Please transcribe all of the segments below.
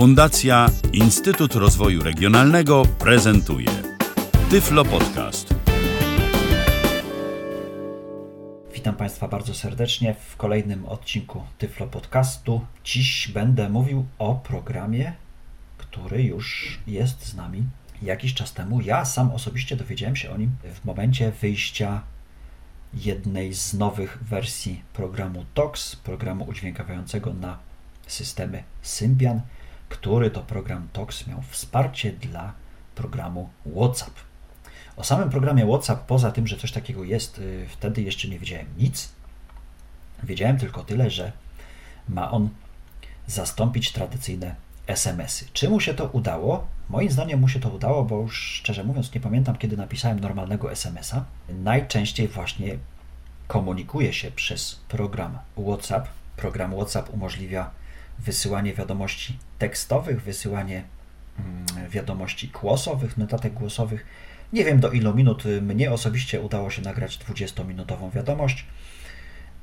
Fundacja Instytut Rozwoju Regionalnego prezentuje Tyflo Podcast. Witam Państwa bardzo serdecznie w kolejnym odcinku Tyflo Podcastu. Dziś będę mówił o programie, który już jest z nami jakiś czas temu. Ja sam osobiście dowiedziałem się o nim w momencie wyjścia jednej z nowych wersji programu TOX, programu udźwiękawiającego na systemy Symbian, który to program TOX miał wsparcie dla programu WhatsApp. O samym programie WhatsApp, poza tym, że coś takiego jest, y, wtedy jeszcze nie wiedziałem nic. Wiedziałem tylko tyle, że ma on zastąpić tradycyjne SMS-y. Czy mu się to udało? Moim zdaniem mu się to udało, bo już szczerze mówiąc nie pamiętam, kiedy napisałem normalnego SMS-a. Najczęściej właśnie komunikuje się przez program WhatsApp. Program WhatsApp umożliwia wysyłanie wiadomości tekstowych, wysyłanie mm, wiadomości głosowych, notatek głosowych. Nie wiem do ilu minut mnie osobiście udało się nagrać 20-minutową wiadomość.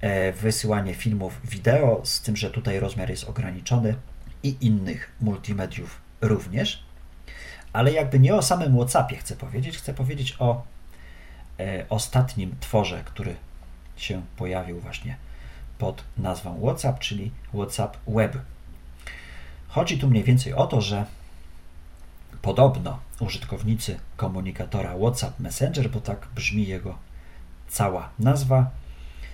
E, wysyłanie filmów wideo, z tym, że tutaj rozmiar jest ograniczony i innych multimediów również. Ale jakby nie o samym WhatsAppie chcę powiedzieć, chcę powiedzieć o e, ostatnim tworze, który się pojawił właśnie pod nazwą WhatsApp, czyli WhatsApp Web. Chodzi tu mniej więcej o to, że podobno użytkownicy komunikatora WhatsApp Messenger, bo tak brzmi jego cała nazwa,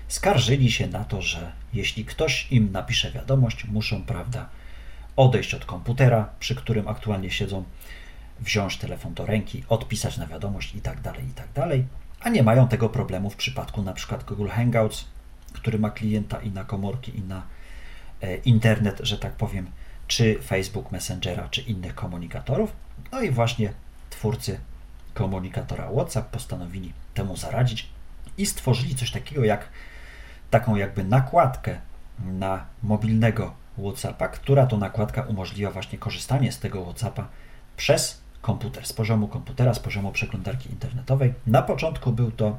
skarżyli się na to, że jeśli ktoś im napisze wiadomość, muszą, prawda, odejść od komputera, przy którym aktualnie siedzą, wziąć telefon do ręki, odpisać na wiadomość itd., tak itd., tak a nie mają tego problemu w przypadku na przykład Google Hangouts, który ma klienta i na komórki, i na e, internet, że tak powiem, czy Facebook Messengera, czy innych komunikatorów. No i właśnie twórcy komunikatora WhatsApp postanowili temu zaradzić i stworzyli coś takiego jak taką jakby nakładkę na mobilnego WhatsAppa, która to nakładka umożliwia właśnie korzystanie z tego WhatsAppa przez komputer, z poziomu komputera, z poziomu przeglądarki internetowej. Na początku był to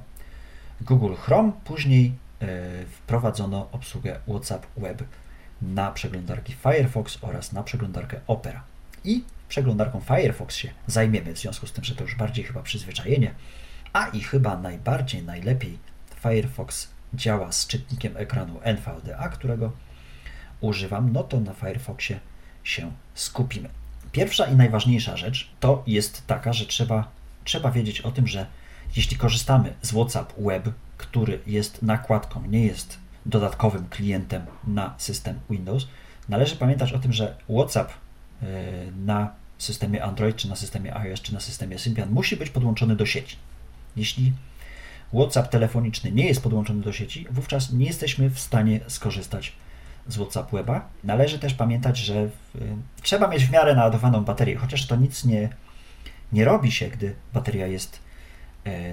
Google Chrome, później wprowadzono obsługę WhatsApp Web na przeglądarki Firefox oraz na przeglądarkę Opera. I przeglądarką Firefox się zajmiemy, w związku z tym, że to już bardziej chyba przyzwyczajenie, a i chyba najbardziej, najlepiej Firefox działa z czytnikiem ekranu NVDA, którego używam, no to na Firefoxie się skupimy. Pierwsza i najważniejsza rzecz to jest taka, że trzeba, trzeba wiedzieć o tym, że jeśli korzystamy z WhatsApp Web, który jest nakładką, nie jest dodatkowym klientem na system Windows, należy pamiętać o tym, że WhatsApp e, na systemie Android, czy na systemie iOS, czy na systemie Symbian musi być podłączony do sieci. Jeśli WhatsApp telefoniczny nie jest podłączony do sieci, wówczas nie jesteśmy w stanie skorzystać z WhatsApp Weba. Należy też pamiętać, że trzeba mieć w miarę naładowaną baterię, chociaż to nic nie, nie robi się, gdy bateria jest e,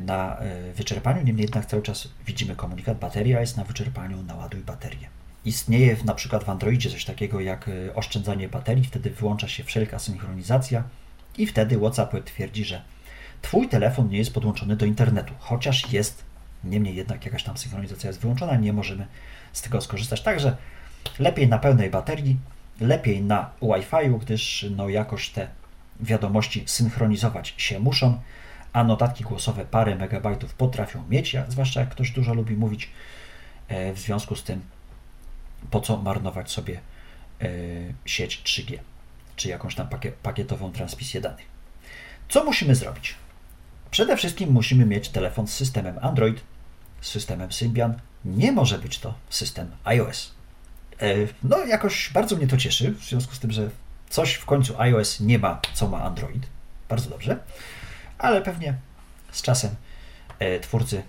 na e, wyczerpaniu, niemniej jednak cały czas widzimy komunikat, bateria jest na wyczerpaniu, naładuj baterię. Istnieje na przykład w Androidzie coś takiego jak e, oszczędzanie baterii, wtedy wyłącza się wszelka synchronizacja i wtedy WhatsApp twierdzi, że Twój telefon nie jest podłączony do internetu, chociaż jest, niemniej jednak jakaś tam synchronizacja jest wyłączona, nie możemy z tego skorzystać. Także lepiej na pełnej baterii, lepiej na Wi-Fi, gdyż no jakoś te wiadomości synchronizować się muszą, a notatki głosowe parę megabajtów potrafią mieć, jak, zwłaszcza jak ktoś dużo lubi mówić. E, w związku z tym, po co marnować sobie e, sieć 3G, czy jakąś tam pakietową transmisję danych. Co musimy zrobić? Przede wszystkim musimy mieć telefon z systemem Android, z systemem Symbian. Nie może być to system iOS. E, no, jakoś bardzo mnie to cieszy, w związku z tym, że coś w końcu iOS nie ma, co ma Android. Bardzo dobrze. Ale pewnie z czasem e, twórcy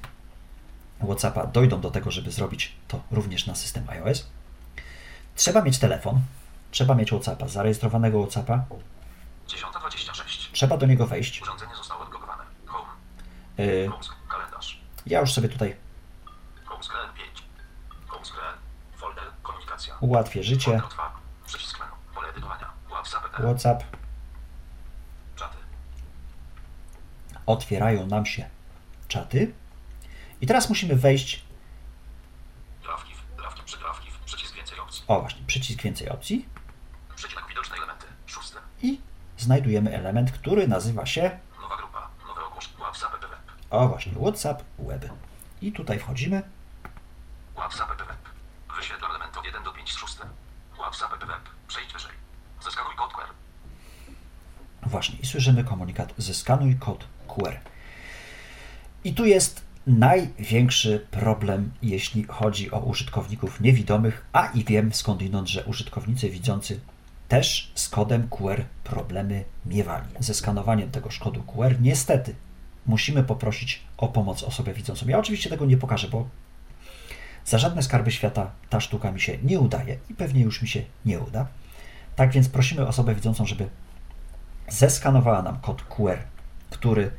WhatsAppa dojdą do tego, żeby zrobić to również na system iOS. Trzeba mieć telefon, trzeba mieć WhatsAppa, zarejestrowanego WhatsAppa. 10.26. Trzeba do niego wejść. Urządzenie zostało odblokowane. Home. Yy, kalendarz. Ja już sobie tutaj ułatwię życie. WhatsApp. Otwierają nam się czaty. I teraz musimy wejść. O właśnie, przycisk więcej opcji. Widoczne elementy. i znajdujemy element, który nazywa się Nowa grupa. Nowe ogłosz. WhatsApp web. o właśnie WhatsApp Web. I tutaj wchodzimy. WhatsApp web. Wyświetl element od 1 do 5 z 6. WhatsApp web. Przejdź wyżej. Zeskanuj kod QR. Właśnie i słyszymy komunikat zeskanuj kod QR. I tu jest największy problem, jeśli chodzi o użytkowników niewidomych, a i wiem skądinąd, że użytkownicy widzący też z kodem QR problemy miewali. Ze skanowaniem tegoż kodu QR niestety musimy poprosić o pomoc osobę widzącą. Ja oczywiście tego nie pokażę, bo za żadne skarby świata ta sztuka mi się nie udaje i pewnie już mi się nie uda. Tak więc prosimy osobę widzącą, żeby zeskanowała nam kod QR, który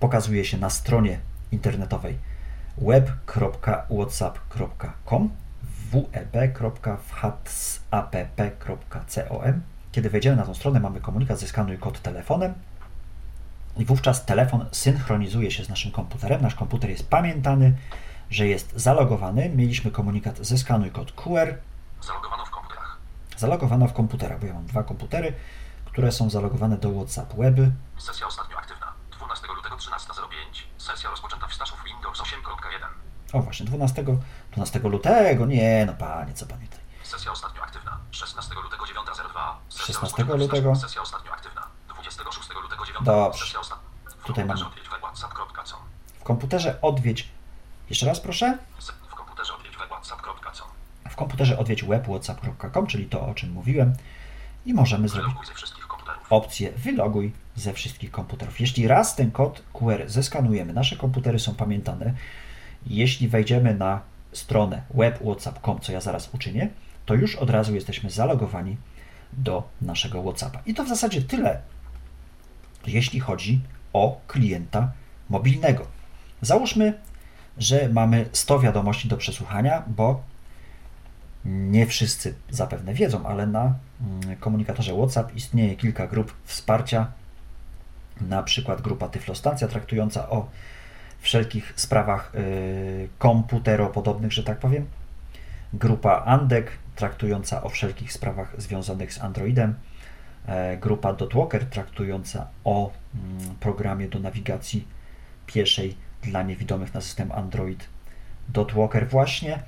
pokazuje się na stronie internetowej web.whatsapp.com web.whatsapp.com Kiedy wejdziemy na tą stronę, mamy komunikat zeskanuj kod telefonem i wówczas telefon synchronizuje się z naszym komputerem. Nasz komputer jest pamiętany, że jest zalogowany. Mieliśmy komunikat zeskanuj kod QR, Zalogowano w komputerach. zalogowano w komputerach, bo ja mam dwa komputery, które są zalogowane do WhatsApp Web. Sesja ostatnio aktywna. 12 lutego 13.05. Sesja rozpoczęta w Staszów Windows 8.1. O właśnie, 12, 12 lutego, nie no panie, co panie tutaj. Sesja ostatnio aktywna. 16 lutego 9.02. Sesja 16 rozpoczęta w lutego. Sesja ostatnio aktywna. 26 lutego 9. Dobrze. Sesja osta... W Tutaj whatsapp.com. W komputerze odwiedź, jeszcze raz proszę, W komputerze odwiedź web whatsapp.com. w komputerze odwiedź web.whatsapp.com, czyli to o czym mówiłem i możemy zrobić opcję wyloguj ze wszystkich komputerów. Jeśli raz ten kod QR zeskanujemy, nasze komputery są pamiętane, jeśli wejdziemy na stronę web.whatsapp.com, co ja zaraz uczynię, to już od razu jesteśmy zalogowani do naszego WhatsAppa. I to w zasadzie tyle, jeśli chodzi o klienta mobilnego. Załóżmy, że mamy 100 wiadomości do przesłuchania, bo nie wszyscy zapewne wiedzą, ale na mm, komunikatorze WhatsApp istnieje kilka grup wsparcia, na przykład grupa Tyflostacja traktująca o wszelkich sprawach y, komputeropodobnych, że tak powiem, grupa Andek traktująca o wszelkich sprawach związanych z Androidem, e, grupa Dotwalker traktująca o mm, programie do nawigacji pieszej dla niewidomych na system Android Dotwalker właśnie.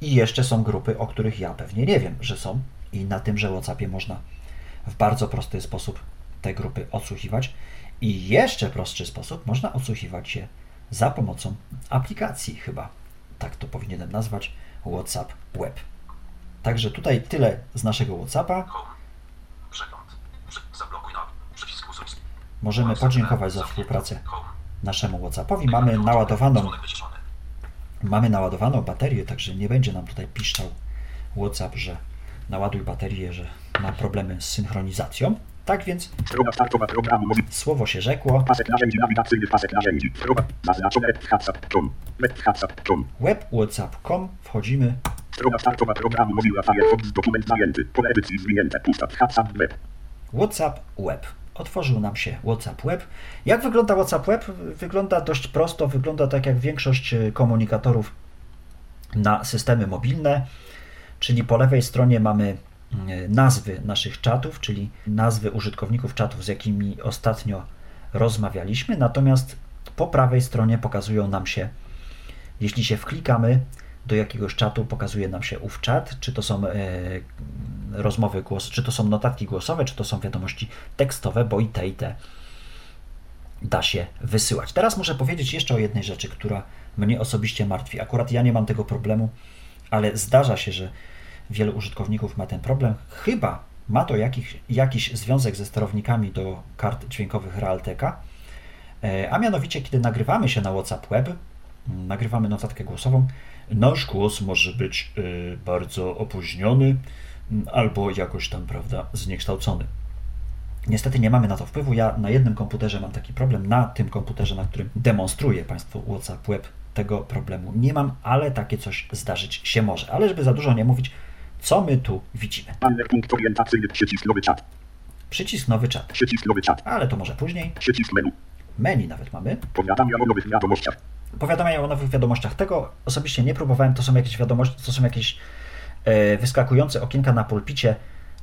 I jeszcze są grupy, o których ja pewnie nie wiem, że są. I na tymże WhatsAppie można w bardzo prosty sposób te grupy odsłuchiwać i jeszcze prostszy sposób można odsłuchiwać się za pomocą aplikacji chyba, tak to powinienem nazwać, WhatsApp Web. Także tutaj tyle z naszego WhatsAppa. Możemy podziękować za współpracę naszemu WhatsAppowi. Mamy naładowaną. Mamy naładowaną baterię, także nie będzie nam tutaj piszczał WhatsApp, że naładuj baterię, że ma problemy z synchronizacją. Tak więc Strona startowa programu słowo się rzekło. pasek narzędzi nawigacyjny, pasek narzędzi. Strona zaznaczone whatsapp.com. whatsapp.com. Web whatsapp.com wchodzimy. Strona startowa programu mówiła Firefox dokument zajęty. Pole edycji zwinięte pusta. WhatsApp web. WhatsApp Web. Otworzył nam się WhatsApp Web. Jak wygląda WhatsApp Web? Wygląda dość prosto, wygląda tak jak większość e, komunikatorów na systemy mobilne, czyli po lewej stronie mamy nazwy naszych czatów, czyli nazwy użytkowników czatów, z jakimi ostatnio rozmawialiśmy, natomiast po prawej stronie pokazują nam się, jeśli się wklikamy do jakiegoś czatu, pokazuje nam się ów czat, czy to są e, rozmowy głos, czy to są notatki głosowe, czy to są wiadomości tekstowe, bo i te i te da się wysyłać. Teraz muszę powiedzieć jeszcze o jednej rzeczy, która mnie osobiście martwi. Akurat ja nie mam tego problemu, ale zdarza się, że wielu użytkowników ma ten problem. Chyba ma to jakiś, jakiś związek ze sterownikami do kart dźwiękowych Realteka, E, a mianowicie, kiedy nagrywamy się na WhatsApp Web, nagrywamy notatkę głosową, nasz głos może być e, bardzo opóźniony albo jakoś tam, prawda, zniekształcony. Niestety nie mamy na to wpływu. Ja na jednym komputerze mam taki problem, na tym komputerze, na którym demonstruję Państwu WhatsApp Web, tego problemu nie mam, ale takie coś zdarzyć się może. Ale żeby za dużo nie mówić, co my tu widzimy? Punkt orientacyjny. Przycisk nowy czat. Przycisk nowy czat, Przycisk nowy czat. ale to może później. Przycisk menu. Menu nawet mamy. Powiadamia o nowych wiadomościach. Powiadamiają o nowych wiadomościach. Tego osobiście nie próbowałem. To są jakieś wiadomości, to są jakieś e, wyskakujące okienka na pulpicie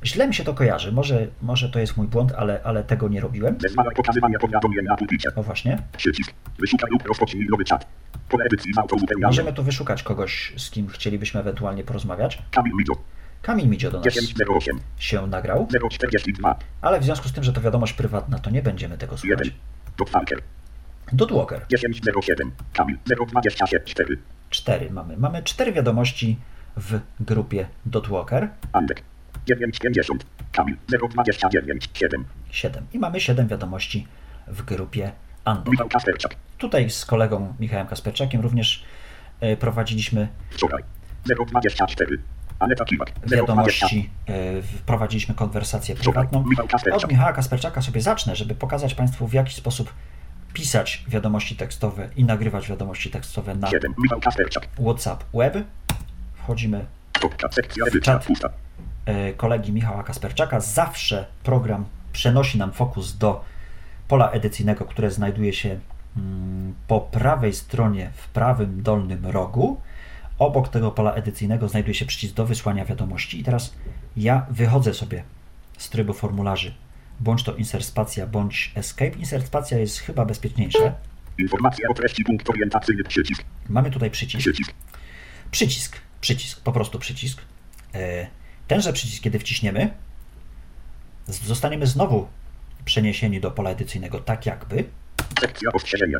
Źle mi się to kojarzy. Może, może to jest mój błąd, ale, ale tego nie robiłem. Wezwalaj pokazywania powiadomień na pulpicie. O właśnie. Przycisk. Wyszukaj lub rozpocznij nowy czat. Pole edycji z. Możemy tu wyszukać kogoś, z kim chcielibyśmy ewentualnie porozmawiać. Kamil Midzo. Do nas 1008. się nagrał, 042. ale w związku z tym, że to wiadomość prywatna, to nie będziemy tego 1. słuchać. Dotwalker. Dudwalker. 1007. Kamil 024. 4 mamy. Mamy cztery wiadomości w grupie Dotwalker. Andek. 950. Kamil 029. 7. 7. I mamy 7 wiadomości w grupie Andek. Tutaj z kolegą Michałem Kasperczakiem również e, prowadziliśmy Wczoraj. 024. Aneta Kiwak. 020. wiadomości, e, wprowadziliśmy konwersację prywatną. Od Michała Kasperczaka sobie zacznę, żeby pokazać Państwu w jaki sposób pisać wiadomości tekstowe i nagrywać wiadomości tekstowe na 7. Michał Kasperczak. WhatsApp Web. Wchodzimy edycja. Czat. E, kolegi Michała Kasperczaka. Zawsze program przenosi nam fokus do pola edycyjnego, które znajduje się mm, po prawej stronie w prawym dolnym rogu. Obok tego pola edycyjnego znajduje się przycisk do wysłania wiadomości. I teraz ja wychodzę sobie z trybu formularzy. Bądź to insert spacja, bądź escape. Insert spacja jest chyba bezpieczniejsze. Informacja o treści punkt orientacyjny. Przycisk. Mamy tutaj przycisk. Przycisk. Przycisk, przycisk, po prostu przycisk. E, Tenże przycisk, kiedy wciśniemy, zostaniemy znowu przeniesieni do pola edycyjnego, tak jakby. Sekcja ostrzeżenia.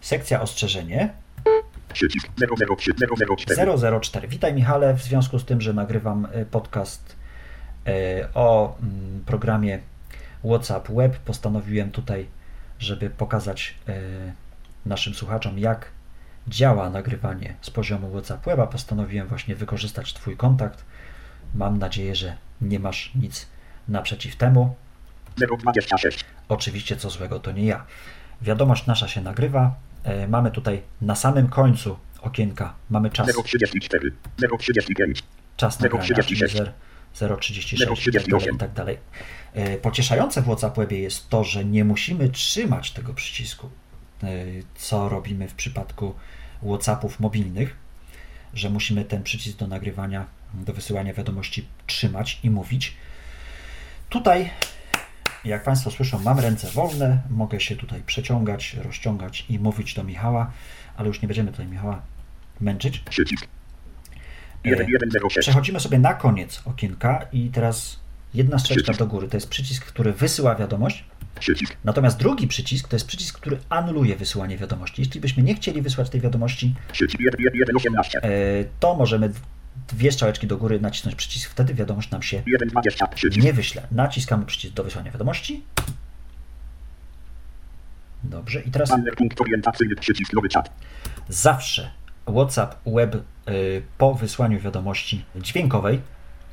Sekcja ostrzeżenie Przycisk 003 004. 004. Witaj Michale, w związku z tym, że nagrywam e, podcast e, o mm, programie WhatsApp Web, postanowiłem tutaj, żeby pokazać e, naszym słuchaczom, jak działa nagrywanie z poziomu WhatsApp Weba. Postanowiłem właśnie wykorzystać Twój kontakt. Mam nadzieję, że nie masz nic naprzeciw temu. 026. Oczywiście co złego to nie ja. Wiadomość nasza się nagrywa. E, Mamy tutaj na samym końcu okienka, mamy czas, 034. 035. czas nagrania, czyli 036. 0, 036 i tak dalej, tak. E, Pocieszające w WhatsApp Webie jest to, że nie musimy trzymać tego przycisku, e, co robimy w przypadku WhatsAppów mobilnych, że musimy ten przycisk do nagrywania, do wysyłania wiadomości trzymać i mówić. Tutaj jak Państwo słyszą, mam ręce wolne, mogę się tutaj przeciągać, rozciągać i mówić do Michała, ale już nie będziemy tutaj Michała męczyć. E, 1106. Przechodzimy sobie na koniec okienka i teraz jedna strzeczka Przycisk. do góry. To jest przycisk, który wysyła wiadomość, natomiast drugi przycisk to jest przycisk, który anuluje wysyłanie wiadomości. Jeśli byśmy nie chcieli wysłać tej wiadomości, Przycisk 118. e, to możemy dwie strzałeczki do góry nacisnąć przycisk, wtedy wiadomość nam się 120. Przycisk. nie wyśle. Naciskamy przycisk do wysłania wiadomości. Dobrze, i teraz zawsze WhatsApp Web y, po wysłaniu wiadomości dźwiękowej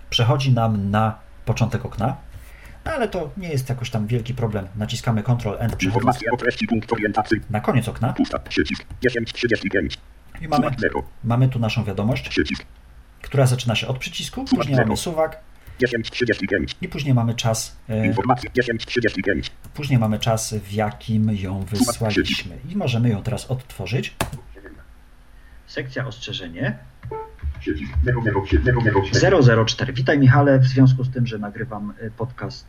przechodzi nam na początek okna, ale to nie jest jakoś tam wielki problem. Naciskamy Ctrl przechodząc Informacja o treści punkt orientacyjny. na koniec okna Pusta. Przycisk. 1035. i mamy, Suwak 0. mamy tu naszą wiadomość, Przycisk. Która zaczyna się od przycisku, później mamy suwak 1035. i później mamy czas, y, Informacja 1035. później mamy czas, w jakim ją wysłaliśmy i możemy ją teraz odtworzyć. Sekcja ostrzeżenie. Przycisk 007. 004. Witaj Michale, w związku z tym, że nagrywam y, podcast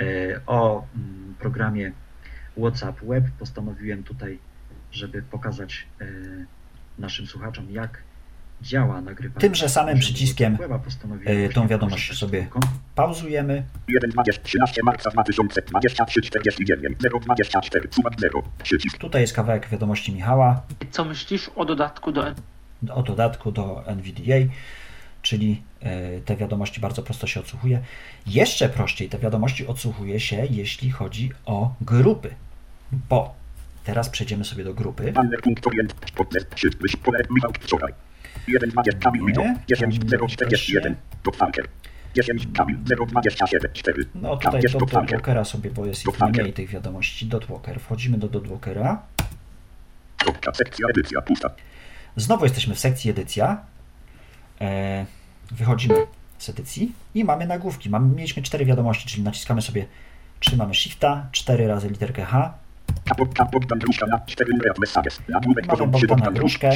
y, o mm, programie WhatsApp Web, postanowiłem tutaj, żeby pokazać naszym słuchaczom, jak działa nagrywanie. Tymże samym przyciskiem, y, właśnie tą wiadomość sobie Pauzujemy. 1, 20, 13 marca 2023, 49, 0, 24, suwak 0, przycisk, Tutaj jest kawałek wiadomości Michała Co myślisz o dodatku do o dodatku do NVDA, czyli y, te wiadomości bardzo prosto się odsłuchuje. Jeszcze prościej te wiadomości odsłuchuje się, jeśli chodzi o grupy, bo teraz przejdziemy sobie do grupy. banner punkt orient, podnes, przycisk, wyś, pole, Michał, wczoraj, 1, 20, Kamil, Nie, Mito, 10, tam 0, 41, dotwalker, 10, Kamil, 0, 27, 4, No tutaj do dotwalker, Dotwalkera sobie, bo jest ich mniej tych wiadomości. Dotwalker. Wchodzimy do Dotwalkera. kropka, sekcja, edycja, pusta, Znowu jesteśmy w sekcji edycja. E, wychodzimy z edycji i mamy nagłówki. Mamy, mieliśmy cztery wiadomości, czyli naciskamy sobie, trzymamy Shifta, cztery razy literkę H. kapot, kapot, Bogdanuszka na 4 numerat messages, nagłówek Mamy Bogdana Bogdan, Gruszkę.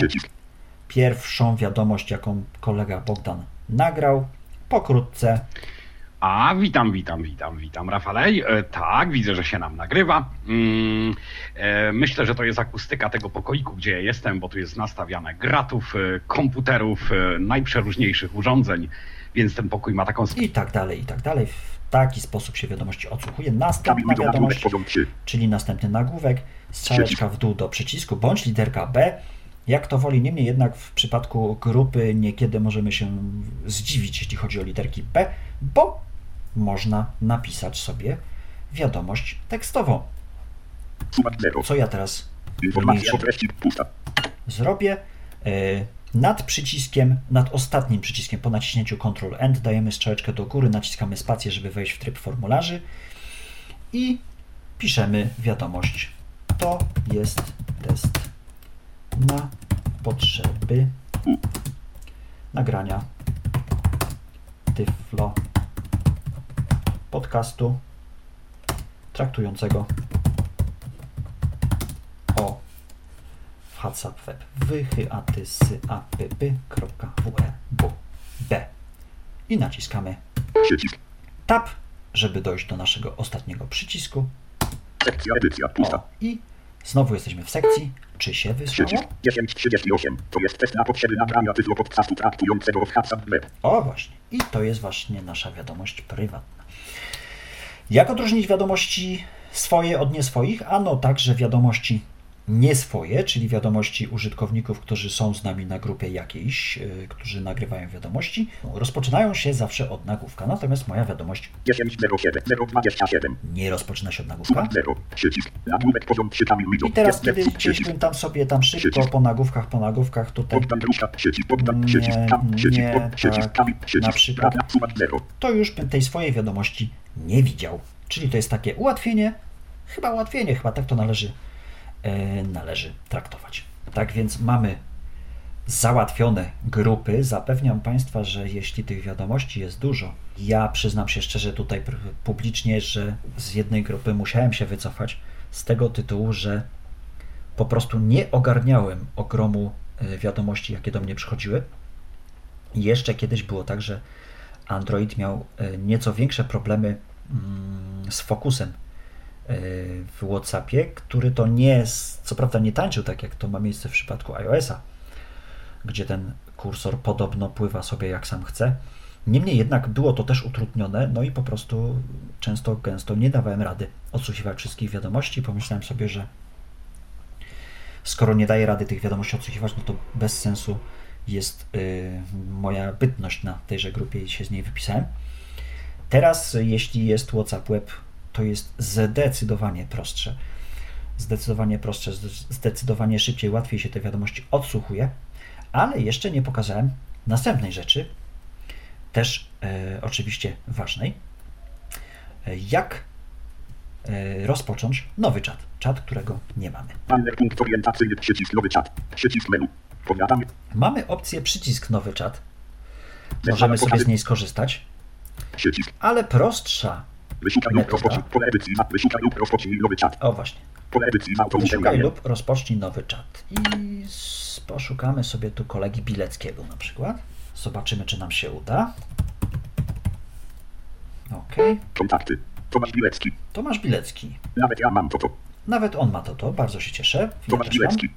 Pierwszą wiadomość, jaką kolega Bogdan nagrał. Pokrótce A, witam, witam, witam, witam, Rafalej. E, tak, widzę, że się nam nagrywa. Mm, e, myślę, że to jest akustyka tego pokoiku, gdzie ja jestem, bo tu jest nastawiane gratów, e, komputerów, najprzeróżniejszych urządzeń, więc ten pokój ma taką... I tak dalej, i tak dalej. W taki sposób się wiadomości odsłuchuje. Następna wiadomość, poziom 3. czyli następny nagłówek, strzałeczka w dół do przycisku, bądź literka B. Jak to woli, niemniej jednak w przypadku grupy niekiedy możemy się zdziwić, jeśli chodzi o literki B, bo można napisać sobie wiadomość tekstową. Sumak 0. Co ja teraz zrobię? E, Nad przyciskiem, nad ostatnim przyciskiem po naciśnięciu Ctrl End dajemy strzałeczkę do góry, naciskamy spację, żeby wejść w tryb formularzy i piszemy wiadomość. To jest test na potrzeby nagrania Tyflo podcastu traktującego o WhatsApp web wychyatysyapy.we.b i naciskamy Przycisk. Tab, żeby dojść do naszego ostatniego przycisku. Sekcja edycja pusta. O, I znowu jesteśmy w sekcji. Czy się wysłało? 1038. To jest test na potrzeby nagrania tytułu podcastu traktującego w web. O właśnie. I to jest właśnie nasza wiadomość prywatna. Jak odróżnić wiadomości swoje od nieswoich? Ano także wiadomości nieswoje, czyli wiadomości użytkowników, którzy są z nami na grupie jakiejś, yy, którzy nagrywają wiadomości, rozpoczynają się zawsze od nagłówka. Natomiast moja wiadomość 1007 027. nie rozpoczyna się od nagłówka. Sumak 0. Przycisk. Nagłówek 3 Kamil Mido. I teraz, kiedy gdzieś tam sobie tam szybko po nagłówkach, po nagłówkach tutaj. Nie, nie, tak. Na przykład. Prawda. Sumak 0. to już bym tej swojej wiadomości nie widział. Czyli to jest takie ułatwienie, chyba ułatwienie, chyba tak to należy, e, należy traktować. Tak więc mamy załatwione grupy. Zapewniam Państwa, że jeśli tych wiadomości jest dużo, ja przyznam się szczerze tutaj publicznie, że z jednej grupy musiałem się wycofać z tego tytułu, że po prostu nie ogarniałem ogromu e, wiadomości, jakie do mnie przychodziły. Jeszcze kiedyś było tak, że Android miał e, nieco większe problemy mm, z fokusem e, w WhatsAppie, który to nie, co prawda nie tańczył tak jak to ma miejsce w przypadku iOS-a, gdzie ten kursor podobno pływa sobie jak sam chce. Niemniej jednak było to też utrudnione, no i po prostu często, gęsto nie dawałem rady odsłuchiwać wszystkich wiadomości. Pomyślałem sobie, że skoro nie daję rady tych wiadomości odsłuchiwać, no to bez sensu jest y, moja bytność na tejże grupie i się z niej wypisałem. Teraz, y, jeśli jest WhatsApp Web, to jest zdecydowanie prostsze. Zdecydowanie prostsze, zde- zdecydowanie szybciej, łatwiej się te wiadomości odsłuchuje, ale jeszcze nie pokazałem następnej rzeczy, też e, oczywiście ważnej, E, jak e, rozpocząć nowy czat, czat, którego nie mamy. Punkt orientacyjny. Przycisk nowy czat. Przycisk menu. Mamy opcję przycisk nowy czat. Możemy sobie z niej skorzystać, ale prostsza. Wyszukaj lub rozpocznij. Pole edycji. Wyszukaj lub rozpocznij nowy czat. O właśnie. Pole edycji. ma Szukaj autobusowanie. lub rozpocznij nowy czat. I poszukamy sobie tu kolegi Bileckiego na przykład. Zobaczymy, czy nam się uda. Ok. Kontakty. Tomasz Bilecki. Tomasz Bilecki. Nawet ja mam to to. Nawet on ma to, to. Bardzo się cieszę. Ja Tomasz. Bilecki.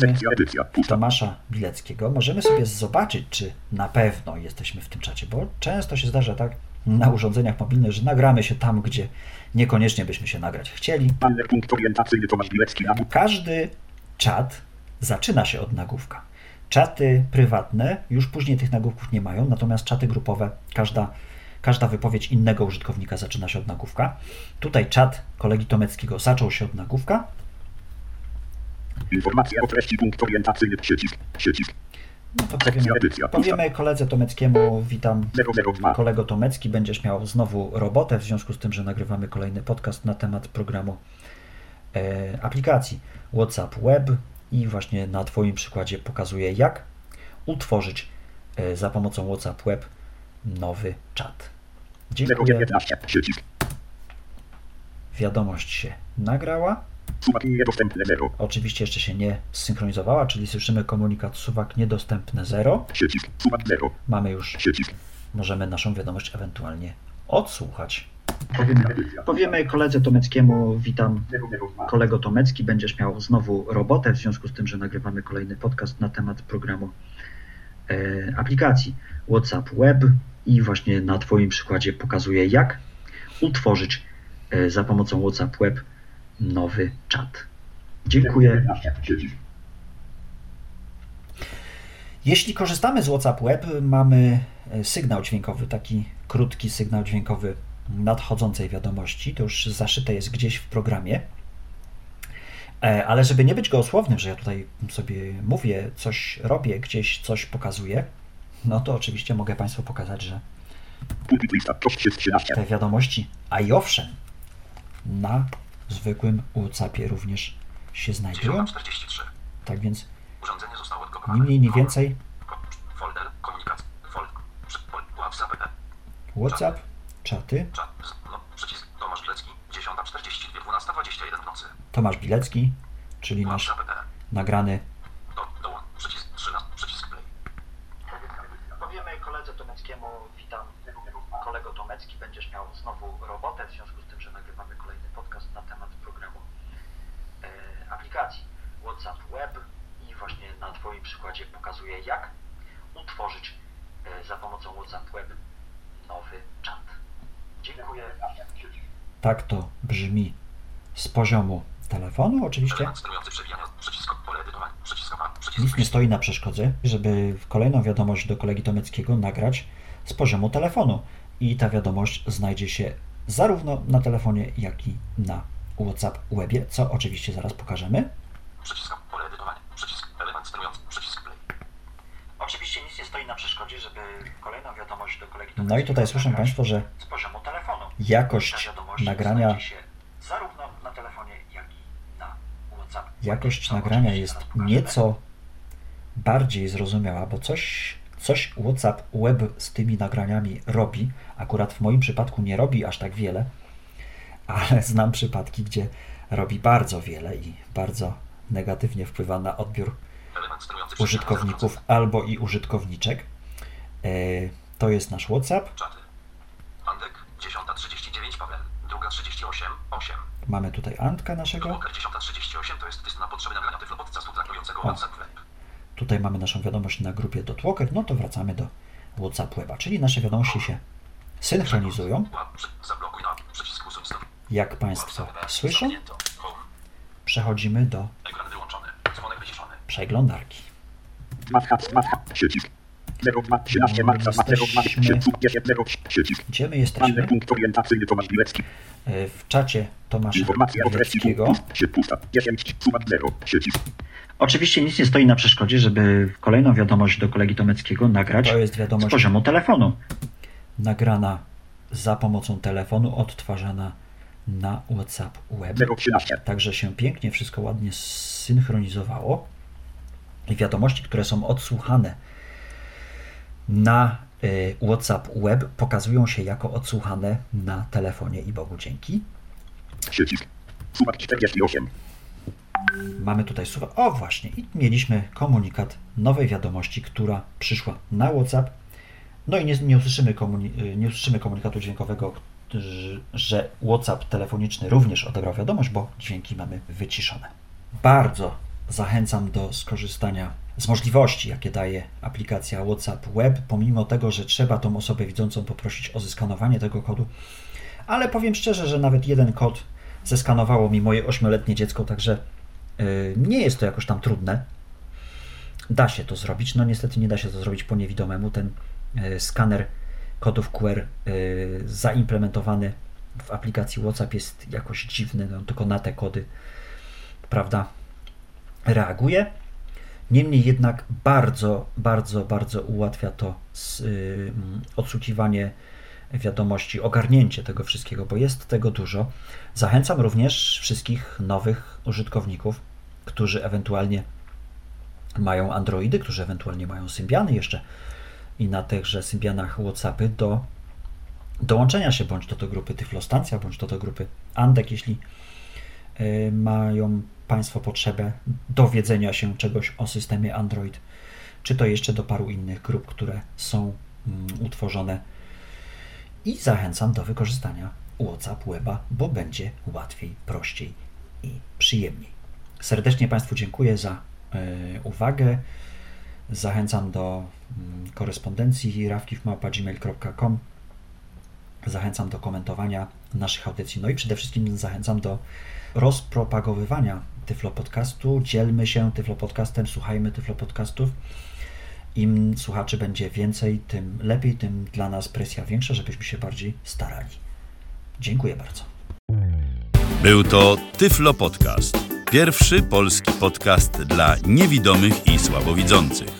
Sekcja edycja. Tomasza Bileckiego. Możemy sobie zobaczyć, czy na pewno jesteśmy w tym czacie, bo często się zdarza tak na urządzeniach mobilnych, że nagramy się tam, gdzie niekoniecznie byśmy się nagrać chcieli. Banner punkt orientacyjny. Tomasz Bilecki. Na Każdy czat zaczyna się od nagłówka. Czaty prywatne już później tych nagłówków nie mają, natomiast czaty grupowe, każda, każda wypowiedź innego użytkownika zaczyna się od nagłówka. Tutaj czat kolegi Tomeckiego zaczął się od nagłówka, Informacja o treści. Punkt orientacyjny. Przycisk. Przycisk. No to powiemy, powiemy koledze Tomeckiemu, witam 002. kolego Tomecki, będziesz miał znowu robotę w związku z tym, że nagrywamy kolejny podcast na temat programu e, aplikacji WhatsApp Web i właśnie na Twoim przykładzie pokazuję, jak utworzyć e, za pomocą WhatsApp Web nowy czat. Dziękuję. 019. Przycisk. Wiadomość się nagrała. Niedostępne 0. Oczywiście jeszcze się nie zsynchronizowała, czyli słyszymy komunikat suwak niedostępne 0. Przycisk. Sumak 0. Mamy już Przycisk. możemy naszą wiadomość ewentualnie odsłuchać. Powiemy koledze Tomeckiemu, witam kolego Tomecki, będziesz miał znowu robotę w związku z tym, że nagrywamy kolejny podcast na temat programu e, aplikacji WhatsApp Web i właśnie na Twoim przykładzie pokazuję, jak utworzyć e, za pomocą WhatsApp Web nowy czat. Dziękuję. 11. Przycisk. Jeśli korzystamy z WhatsApp Web, mamy e, sygnał dźwiękowy, taki krótki sygnał dźwiękowy nadchodzącej wiadomości. To już zaszyte jest gdzieś w programie. E, Ale żeby nie być gołosłownym, że ja tutaj sobie mówię, coś robię, gdzieś coś pokazuję, no to oczywiście mogę Państwu pokazać, że Pulpit lista. Kość jest 13. te wiadomości, a i owszem, na zwykłym WhatsAppie również się znajdują. 43. Tak więc Urządzenie zostało ni odblokowane. mniej, ni więcej Folder, komunikacja, folder, WhatsApp, e, WhatsApp, czaty, czat, no, przycisk, Tomasz Bilecki, 10.42, 12.21 w nocy. Tomasz Bilecki, czyli nasz e, nagrany do, dołącz, przycisk 13, przycisk play. Powiemy koledze Tomeckiemu, witam kolego Tomecki, będziesz miał znowu robotę w związku z tym, że nagrywamy kolejny podcast na temat programu e, aplikacji WhatsApp Web i właśnie na Twoim przykładzie pokazuję, jak utworzyć e, za pomocą WhatsApp Web nowy czat. Dziękuję. Tak to brzmi z poziomu telefonu, oczywiście. Nic nie stoi na przeszkodzie, żeby kolejną wiadomość do kolegi Tomeckiego nagrać z poziomu telefonu. I ta wiadomość znajdzie się zarówno na telefonie, jak i na WhatsApp webie, co oczywiście zaraz pokażemy. Przycisk pole edytowania. Przycisk element sterujący. Przycisk play. Oczywiście nic nie stoi na przeszkodzie, żeby kolejną wiadomość do kolegi No i tutaj słyszą Państwo, że z poziomu telefonu. Jakość nagrania, znajdzie się zarówno na telefonie, jak i na WhatsApp. Jakość nagrania jest nieco bardziej zrozumiała, bo coś, coś WhatsApp Web z tymi nagraniami robi. Akurat w moim przypadku nie robi aż tak wiele, ale znam przypadki, gdzie robi bardzo wiele i bardzo negatywnie wpływa na odbiór użytkowników albo i użytkowniczek. E, To jest nasz WhatsApp. Andek 10.39 Paweł. Druga 38 8. Mamy tutaj Antka naszego. Walker 10.38 to jest test na potrzeby nagrania tyflo podcastu traktującego O. WhatsApp Web. Tutaj mamy naszą wiadomość na grupie Dotwalker. No to wracamy do WhatsApp Weba, czyli nasze wiadomości się synchronizują. Jak Państwo słyszą, przechodzimy do przeglądarki. Przycisk. 02, 13 marca, 02, 2, 3, 10, 0, przycisk. Gdzie my jesteśmy? punkt orientacyjny Tomasz Bilecki. E, W czacie Tomasza Informacja o treści Bileckiego. punkt, się pusta. 10, suma 0, przycisk. Oczywiście nic nie stoi na przeszkodzie, żeby kolejną wiadomość do kolegi Tomeckiego nagrać To jest z wiadomość poziomu telefonu. nagrana za pomocą telefonu, odtwarzana na WhatsApp Web. 013. Także się pięknie wszystko ładnie zsynchronizowało. I wiadomości, które są odsłuchane na y, WhatsApp Web, pokazują się jako odsłuchane na telefonie i Bogu dzięki. Przycisk. Suma 48. Mamy tutaj słowa. O właśnie, i mieliśmy komunikat nowej wiadomości, która przyszła na WhatsApp. No i nie, nie, usłyszymy, komuni- y, nie usłyszymy komunikatu dźwiękowego, że- że WhatsApp telefoniczny również odebrał wiadomość, bo dźwięki mamy wyciszone. Bardzo zachęcam do skorzystania z możliwości, jakie daje aplikacja WhatsApp Web, pomimo tego, że trzeba tą osobę widzącą poprosić o zeskanowanie tego kodu. Ale powiem szczerze, że nawet jeden kod zeskanowało mi moje ośmioletnie dziecko, także yy, nie jest to jakoś tam trudne. Da się to zrobić. No niestety nie da się to zrobić po niewidomemu. Ten yy, skaner kodów QR yy, zaimplementowany w aplikacji WhatsApp jest jakoś dziwny. No, tylko na te kody, prawda, reaguje. Niemniej jednak bardzo, bardzo, bardzo ułatwia to z, yy, odsłuchiwanie wiadomości, ogarnięcie tego wszystkiego, bo jest tego dużo. Zachęcam również wszystkich nowych użytkowników, którzy ewentualnie mają Androidy, którzy ewentualnie mają Symbiany jeszcze i na tychże Symbianach WhatsAppy do dołączenia się bądź do tej grupy Tyflostancja, bądź do tej grupy Andek, jeśli y, mają Państwo potrzebę dowiedzenia się czegoś o systemie Android, czy to jeszcze do paru innych grup, które są mm, utworzone. I zachęcam do wykorzystania WhatsApp Weba, bo będzie łatwiej, prościej i przyjemniej. Serdecznie Państwu dziękuję za y, uwagę. Zachęcam do y, korespondencji rawkifmałpa.gmail.com Zachęcam do komentowania naszych audycji. No i przede wszystkim zachęcam do rozpropagowywania Tyflo Podcastu. Dzielmy się Tyflo Podcastem, słuchajmy Tyflo Podcastów. Im słuchaczy będzie więcej, tym lepiej, tym dla nas presja większa, żebyśmy się bardziej starali. Dziękuję bardzo. Był to Tyflo Podcast. Pierwszy polski podcast dla niewidomych i słabowidzących.